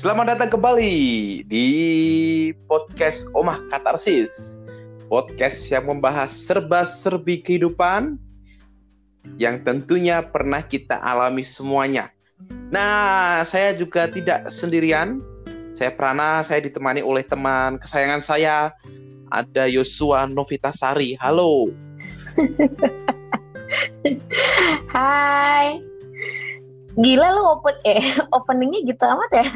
Selamat datang kembali di podcast Omah Katarsis. Podcast yang membahas serba-serbi kehidupan yang tentunya pernah kita alami semuanya. Nah, saya juga tidak sendirian. Saya Prana, saya ditemani oleh teman kesayangan saya, ada Yosua Novitasari. Halo. Hai. Gila lu open eh openingnya gitu amat ya.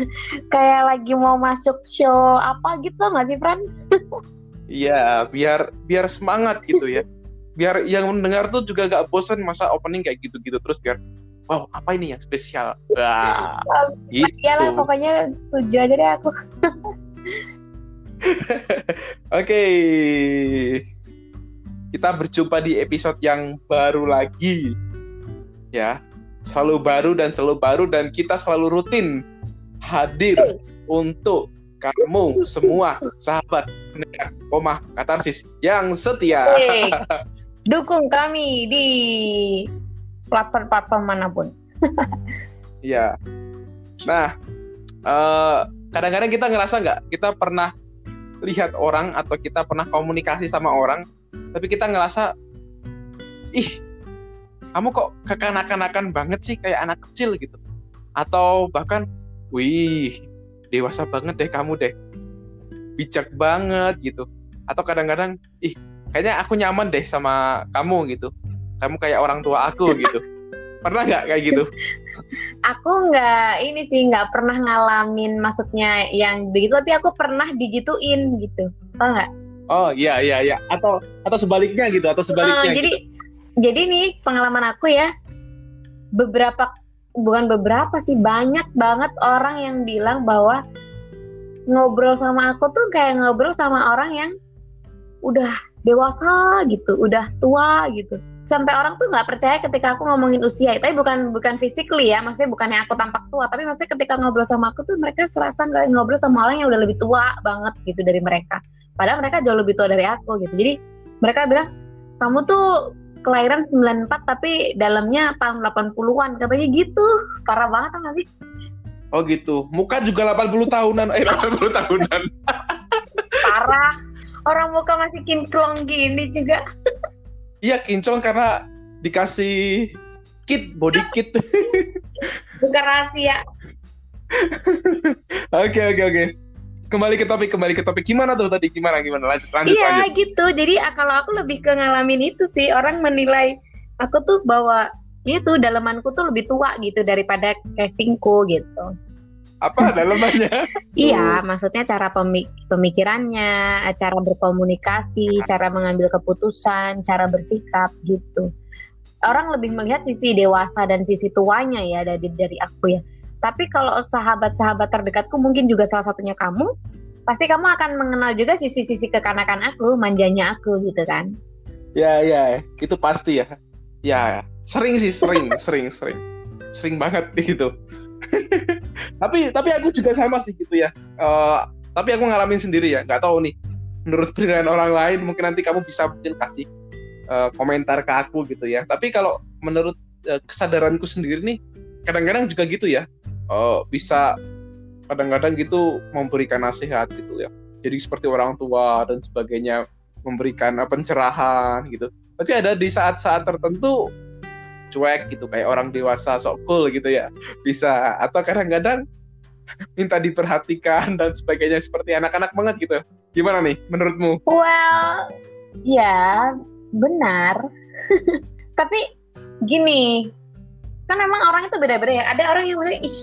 Kayak lagi mau masuk show apa gitu nggak sih, Fran? Iya, biar biar semangat gitu ya. Biar yang mendengar tuh juga gak bosan masa opening kayak gitu-gitu terus biar wow, apa ini yang spesial? Wah, gitu. Iyalah pokoknya setuju aja deh aku. Oke. Okay. Kita berjumpa di episode yang baru lagi. Ya, selalu baru dan selalu baru dan kita selalu rutin hadir untuk kamu semua sahabat pendengar koma katarsis yang setia. Hey, dukung kami di platform-platform mana pun. Iya. nah, uh, kadang-kadang kita ngerasa nggak kita pernah lihat orang atau kita pernah komunikasi sama orang, tapi kita ngerasa, ih, kamu kok kekanak-kanakan banget sih kayak anak kecil gitu. Atau bahkan, wih, dewasa banget deh kamu deh. Bijak banget gitu. Atau kadang-kadang, ih, kayaknya aku nyaman deh sama kamu gitu. Kamu kayak orang tua aku gitu. Pernah nggak kayak gitu? aku nggak ini sih nggak pernah ngalamin maksudnya yang begitu tapi aku pernah digituin gitu tau nggak oh iya iya iya atau atau sebaliknya gitu atau sebaliknya uh, jadi gitu. Jadi nih pengalaman aku ya beberapa bukan beberapa sih banyak banget orang yang bilang bahwa ngobrol sama aku tuh kayak ngobrol sama orang yang udah dewasa gitu udah tua gitu. Sampai orang tuh nggak percaya ketika aku ngomongin usia. Tapi bukan bukan physically ya maksudnya bukannya aku tampak tua. Tapi maksudnya ketika ngobrol sama aku tuh mereka serasa nggak ngobrol sama orang yang udah lebih tua banget gitu dari mereka. Padahal mereka jauh lebih tua dari aku gitu. Jadi mereka bilang kamu tuh kelahiran 94 tapi dalamnya tahun 80-an katanya gitu parah banget kan sih Oh gitu. Muka juga 80 tahunan, eh 80 tahunan. Parah. Orang muka masih kinclong gini juga. Iya kinclong karena dikasih kit body kit. Bukan rahasia. Oke oke oke. Kembali ke topik, kembali ke topik. Gimana tuh tadi? Gimana gimana? Lanjut lanjut. Iya gitu. Jadi ah, kalau aku lebih ke ngalamin itu sih orang menilai aku tuh bahwa itu dalemanku tuh lebih tua gitu daripada casingku gitu. Apa dalemannya? iya, maksudnya cara pemik pemikirannya, cara berkomunikasi, cara mengambil keputusan, cara bersikap gitu. Orang lebih melihat sisi dewasa dan sisi tuanya ya dari dari aku ya. Tapi kalau sahabat-sahabat terdekatku mungkin juga salah satunya kamu, pasti kamu akan mengenal juga sisi-sisi kekanakan aku, manjanya aku gitu kan. Ya, ya, itu pasti ya. Ya, sering sih, sering, sering, sering. Sering banget gitu. tapi tapi aku juga sama sih gitu ya. Uh, tapi aku ngalamin sendiri ya, nggak tahu nih. Menurut penilaian orang lain, mungkin nanti kamu bisa mungkin kasih uh, komentar ke aku gitu ya. Tapi kalau menurut uh, kesadaranku sendiri nih, kadang-kadang juga gitu ya. Uh, bisa kadang-kadang gitu memberikan nasihat gitu ya. Jadi seperti orang tua dan sebagainya memberikan uh, pencerahan gitu. Tapi ada di saat-saat tertentu cuek gitu kayak orang dewasa sok cool gitu ya bisa atau kadang-kadang minta diperhatikan dan sebagainya seperti anak-anak banget gitu gimana nih menurutmu? Well ya benar tapi gini kan memang orang itu beda-beda ya ada orang yang ih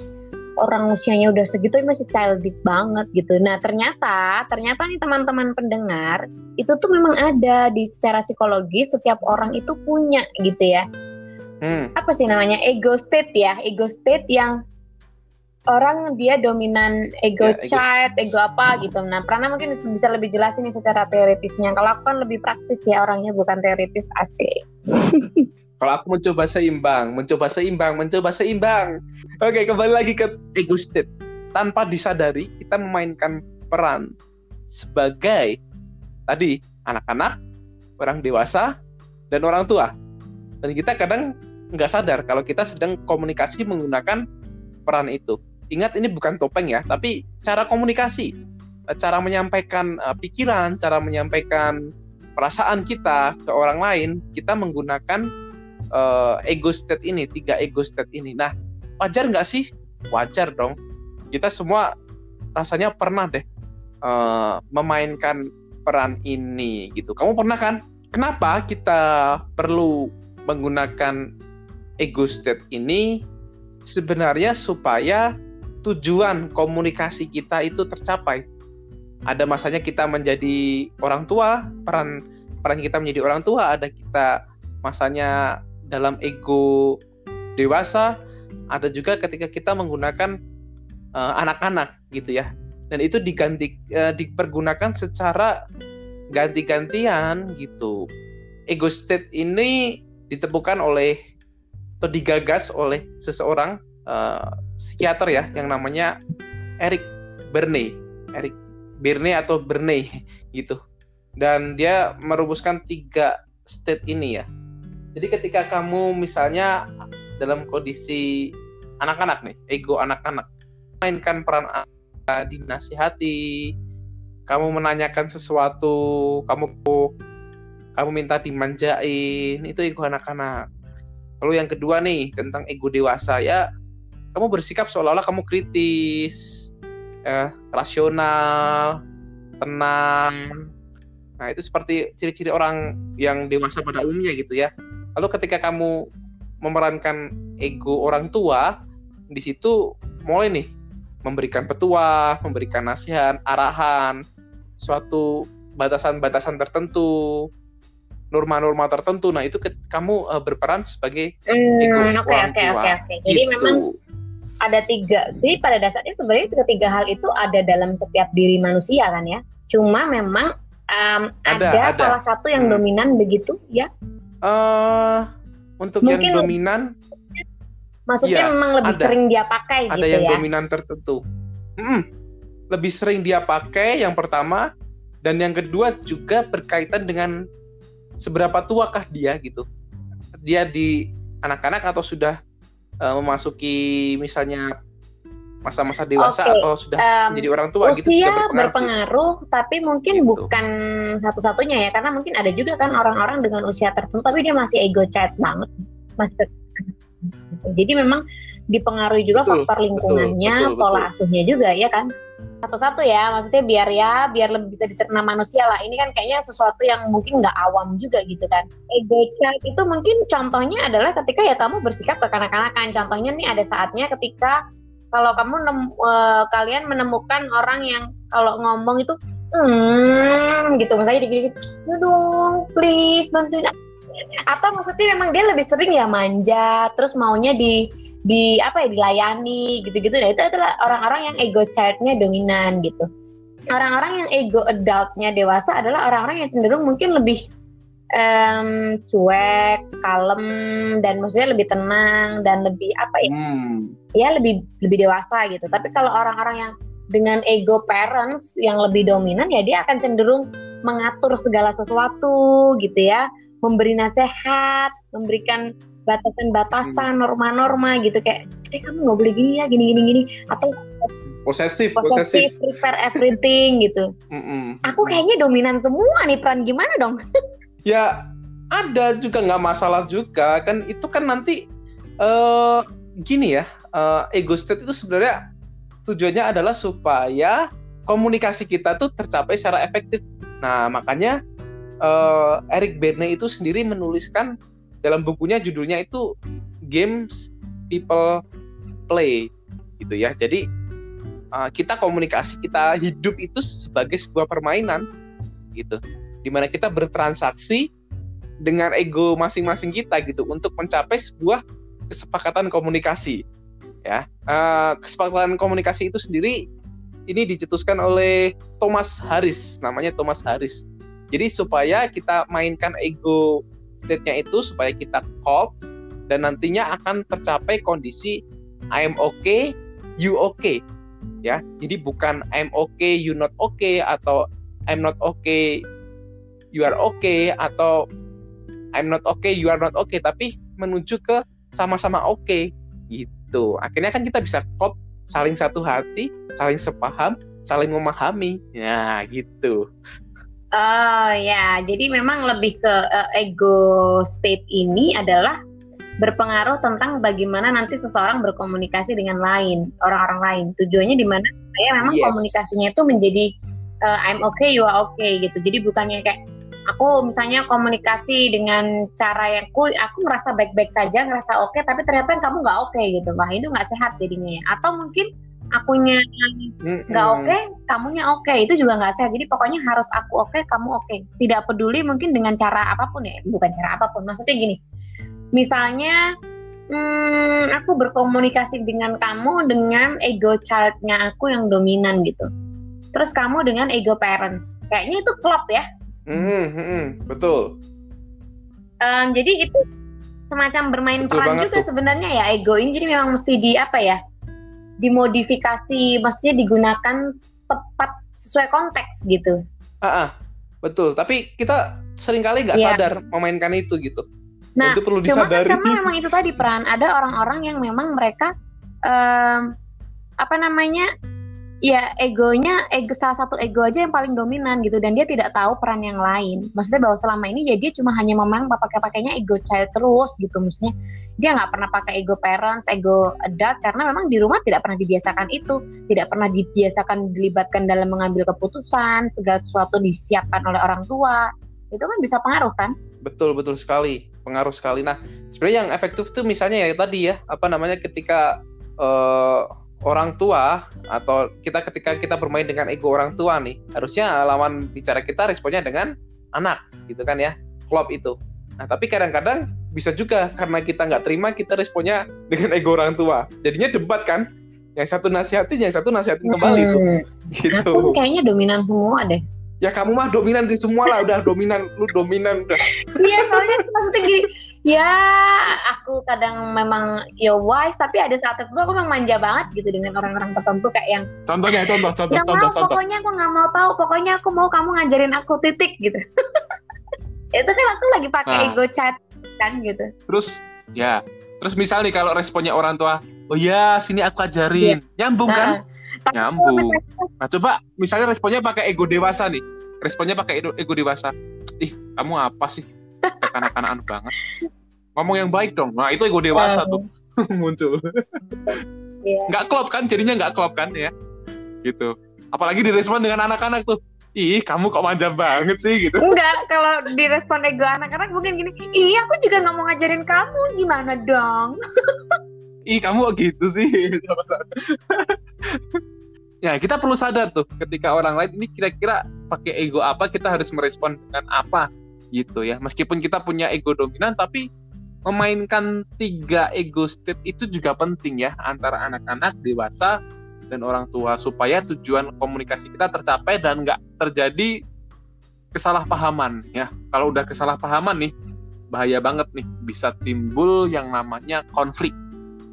orang usianya udah segitu masih childish banget gitu. Nah ternyata ternyata nih teman-teman pendengar itu tuh memang ada di secara psikologis setiap orang itu punya gitu ya hmm. apa sih namanya ego state ya ego state yang orang dia dominan ego ya, child, ego. ego apa gitu. Nah, Prana mungkin bisa lebih jelas ini secara teoritisnya. Kalau aku kan lebih praktis ya orangnya bukan teoritis asik. Kalau aku mencoba seimbang, mencoba seimbang, mencoba seimbang. Oke, kembali lagi ke ego state. Tanpa disadari, kita memainkan peran sebagai tadi anak-anak, orang dewasa, dan orang tua. Dan kita kadang nggak sadar kalau kita sedang komunikasi menggunakan peran itu. ingat ini bukan topeng ya tapi cara komunikasi cara menyampaikan uh, pikiran cara menyampaikan perasaan kita ke orang lain kita menggunakan uh, ego state ini tiga ego state ini. Nah wajar nggak sih? Wajar dong. Kita semua rasanya pernah deh uh, memainkan peran ini gitu. Kamu pernah kan? Kenapa kita perlu menggunakan ego state ini sebenarnya supaya tujuan komunikasi kita itu tercapai. Ada masanya kita menjadi orang tua, peran peran kita menjadi orang tua, ada kita masanya dalam ego dewasa, ada juga ketika kita menggunakan uh, anak-anak gitu ya. Dan itu diganti uh, dipergunakan secara ganti-gantian gitu. Ego state ini ditemukan oleh atau digagas oleh seseorang uh, psikiater ya yang namanya Eric Berne, Eric Berne atau Berne gitu. Dan dia merumuskan tiga state ini ya. Jadi ketika kamu misalnya dalam kondisi anak-anak nih, ego anak-anak, mainkan peran dinasihati, kamu menanyakan sesuatu, kamu kamu minta dimanjain, itu ego anak-anak Lalu yang kedua nih tentang ego dewasa ya, kamu bersikap seolah-olah kamu kritis, eh, rasional, tenang. Nah itu seperti ciri-ciri orang yang dewasa pada umumnya gitu ya. Lalu ketika kamu memerankan ego orang tua, di situ mulai nih memberikan petua, memberikan nasihat, arahan, suatu batasan-batasan tertentu, norma-norma tertentu. Nah, itu kamu uh, berperan sebagai hmm, Oke, oke, oke, oke. Jadi gitu. memang ada tiga. Jadi pada dasarnya sebenarnya ketiga hal itu ada dalam setiap diri manusia kan ya. Cuma memang um, ada, ada, ada salah satu yang hmm. dominan begitu ya. Uh, untuk Mungkin yang dominan maksudnya ya, memang lebih ada. sering dia pakai ada gitu yang ya. dominan tertentu. Hmm, lebih sering dia pakai yang pertama dan yang kedua juga berkaitan dengan seberapa tuakah dia gitu dia di anak-anak atau sudah uh, memasuki misalnya masa-masa dewasa okay. atau sudah um, menjadi orang tua usia gitu usia berpengaruh. berpengaruh tapi mungkin gitu. bukan satu-satunya ya karena mungkin ada juga kan orang-orang dengan usia tertentu tapi dia masih ego child banget masih jadi memang dipengaruhi juga betul, faktor lingkungannya betul, betul, pola asuhnya juga ya kan satu-satu ya maksudnya biar ya biar lebih bisa dicerna manusia lah ini kan kayaknya sesuatu yang mungkin nggak awam juga gitu kan ego child itu mungkin contohnya adalah ketika ya kamu bersikap kekanak-kanakan contohnya nih ada saatnya ketika kalau kamu nem, uh, kalian menemukan orang yang kalau ngomong itu hmm gitu misalnya digini ya dong please bantuin atau maksudnya memang dia lebih sering ya manja terus maunya di di apa ya dilayani gitu-gitu nah itu adalah orang-orang yang ego childnya dominan gitu orang-orang yang ego adultnya dewasa adalah orang-orang yang cenderung mungkin lebih um, cuek, kalem dan maksudnya lebih tenang dan lebih apa ya? Hmm. Ya lebih lebih dewasa gitu. Tapi kalau orang-orang yang dengan ego parents yang lebih dominan ya dia akan cenderung mengatur segala sesuatu gitu ya, memberi nasihat, memberikan batasan-batasan hmm. norma-norma gitu. Kayak eh kamu nggak boleh gini ya gini gini gini. Atau posesif posesif prepare everything gitu. Aku kayaknya dominan semua nih peran gimana dong? Ya ada juga nggak masalah juga. Kan itu kan nanti uh, gini ya uh, ego state itu sebenarnya tujuannya adalah supaya komunikasi kita tuh tercapai secara efektif. Nah makanya uh, Eric Berne itu sendiri menuliskan dalam bukunya judulnya itu games people play gitu ya. Jadi uh, kita komunikasi kita hidup itu sebagai sebuah permainan gitu. Di mana kita bertransaksi dengan ego masing-masing kita gitu untuk mencapai sebuah kesepakatan komunikasi ya uh, kesepakatan komunikasi itu sendiri ini dicetuskan oleh Thomas Harris namanya Thomas Harris jadi supaya kita mainkan ego state-nya itu supaya kita cope dan nantinya akan tercapai kondisi I'm okay, you okay. Ya, jadi bukan I'm okay, you not okay atau I'm not okay, you are okay atau I'm not okay, you are not okay, tapi menuju ke sama-sama oke okay, gitu. Akhirnya kan kita bisa cope saling satu hati, saling sepaham, saling memahami. Ya, gitu. Oh ya, jadi memang lebih ke uh, ego state ini adalah berpengaruh tentang bagaimana nanti seseorang berkomunikasi dengan lain, orang-orang lain. Tujuannya di mana saya memang yes. komunikasinya itu menjadi uh, I'm okay, you are okay gitu. Jadi bukannya kayak aku misalnya komunikasi dengan cara yang aku aku ngerasa baik-baik saja, ngerasa oke, okay, tapi ternyata kamu nggak oke okay, gitu. Wah itu nggak sehat jadinya ya. Atau mungkin akunya nggak oke, okay, kamunya oke, okay. itu juga nggak sehat. Jadi pokoknya harus aku oke, okay, kamu oke. Okay. Tidak peduli mungkin dengan cara apa pun ya, bukan cara apa pun. Maksudnya gini, misalnya hmm, aku berkomunikasi dengan kamu dengan ego childnya aku yang dominan gitu. Terus kamu dengan ego parents, kayaknya itu klop ya? Hmm, hmm, betul. Um, jadi itu semacam bermain betul peran juga sebenarnya ya ego ini. Jadi memang mesti di apa ya? dimodifikasi, maksudnya digunakan tepat sesuai konteks gitu. Ah, ah betul. Tapi kita sering kali nggak yeah. sadar memainkan itu gitu. Nah, itu perlu disadari. Cuma kan karena memang itu tadi peran ada orang-orang yang memang mereka um, apa namanya ya egonya ego salah satu ego aja yang paling dominan gitu dan dia tidak tahu peran yang lain. Maksudnya bahwa selama ini ya dia cuma hanya memang pakai pakainya ego child terus gitu maksudnya. Dia nggak pernah pakai ego parents ego adult karena memang di rumah tidak pernah dibiasakan itu. Tidak pernah dibiasakan dilibatkan dalam mengambil keputusan segala sesuatu disiapkan oleh orang tua. Itu kan bisa pengaruh kan? Betul betul sekali. Pengaruh sekali. Nah sebenarnya yang efektif tuh misalnya ya tadi ya apa namanya ketika uh, orang tua atau kita ketika kita bermain dengan ego orang tua nih harusnya lawan bicara kita responnya dengan anak gitu kan ya klop itu. Nah tapi kadang-kadang bisa juga karena kita nggak terima kita responnya dengan ego orang tua. Jadinya debat kan yang satu nasihatin yang satu nasihatin kembali hmm. tuh gitu. aku kayaknya dominan semua deh. Ya kamu mah dominan di semua lah udah dominan lu dominan udah. Iya soalnya maksudnya gini ya aku kadang memang ya wise tapi ada saat itu aku memang manja banget gitu dengan orang-orang tertentu kayak yang contohnya contoh contoh yang contoh, mau, contoh pokoknya aku nggak mau tahu pokoknya aku mau kamu ngajarin aku titik gitu itu kan aku lagi pakai nah. ego chat kan gitu terus ya terus misal nih kalau responnya orang tua oh ya sini aku ajarin yeah. nyambung kan? nah. kan nyambung. Nah coba misalnya responnya pakai ego dewasa nih, responnya pakai ego dewasa. Ih kamu apa sih? Kanak-kanakan banget. Ngomong yang baik dong. Nah itu ego dewasa tuh muncul. Yeah. Nggak klop kan? Jadinya nggak klop kan ya? Gitu. Apalagi direspon dengan anak-anak tuh. Ih, kamu kok manja banget sih gitu. Enggak, kalau direspon ego anak-anak mungkin gini, ih aku juga nggak mau ngajarin kamu, gimana dong? ih kamu gitu sih ya kita perlu sadar tuh ketika orang lain ini kira-kira pakai ego apa kita harus merespon dengan apa gitu ya. Meskipun kita punya ego dominan tapi memainkan tiga ego state itu juga penting ya antara anak-anak dewasa dan orang tua supaya tujuan komunikasi kita tercapai dan nggak terjadi kesalahpahaman ya. Kalau udah kesalahpahaman nih bahaya banget nih bisa timbul yang namanya konflik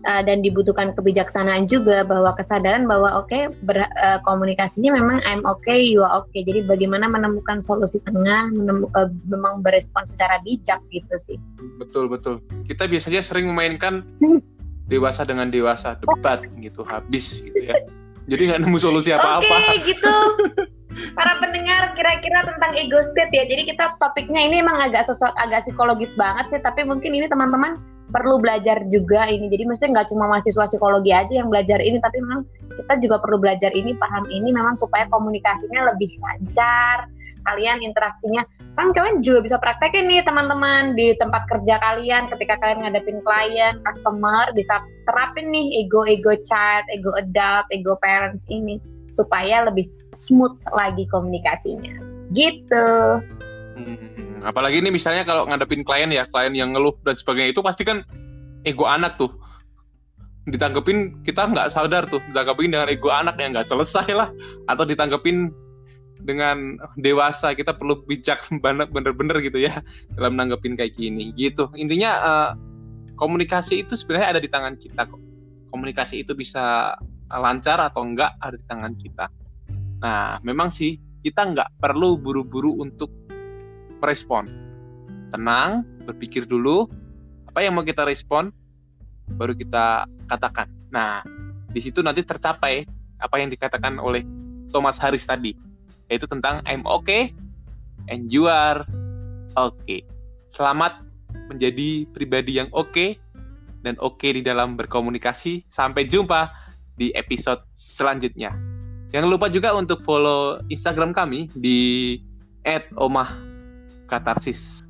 uh, dan dibutuhkan kebijaksanaan juga bahwa kesadaran bahwa oke okay, uh, komunikasinya memang I'm okay you are okay. Jadi bagaimana menemukan solusi tengah uh, memang berespon secara bijak gitu sih. Betul betul. Kita biasanya sering memainkan dewasa dengan dewasa debat gitu habis gitu ya. Jadi nggak nemu solusi apa-apa. Oke okay, gitu. Para pendengar kira-kira tentang ego state ya. Jadi kita topiknya ini emang agak sesuatu agak psikologis banget sih tapi mungkin ini teman-teman perlu belajar juga ini. Jadi mesti nggak cuma mahasiswa psikologi aja yang belajar ini, tapi memang kita juga perlu belajar ini, paham ini, memang supaya komunikasinya lebih lancar. Kalian interaksinya, kan kalian juga bisa praktekin nih teman-teman di tempat kerja kalian ketika kalian ngadepin klien, customer, bisa terapin nih ego-ego child, ego adult, ego parents ini supaya lebih smooth lagi komunikasinya. Gitu. Hmm, apalagi ini misalnya kalau ngadepin klien ya, klien yang ngeluh dan sebagainya itu pasti kan ego anak tuh. Ditanggepin kita nggak sadar tuh, ditanggepin dengan ego anak yang nggak selesai lah, atau ditanggepin dengan dewasa kita perlu bijak bener-bener gitu ya dalam nanggepin kayak gini gitu. Intinya uh, komunikasi itu sebenarnya ada di tangan kita kok. Komunikasi itu bisa lancar atau enggak ada di tangan kita. Nah memang sih kita nggak perlu buru-buru untuk merespon. Tenang, berpikir dulu apa yang mau kita respon, baru kita katakan. Nah, di situ nanti tercapai apa yang dikatakan oleh Thomas Harris tadi yaitu tentang I'm okay and you are okay. Selamat menjadi pribadi yang oke okay dan oke okay di dalam berkomunikasi. Sampai jumpa di episode selanjutnya. Jangan lupa juga untuk follow Instagram kami di @omahkatarsis.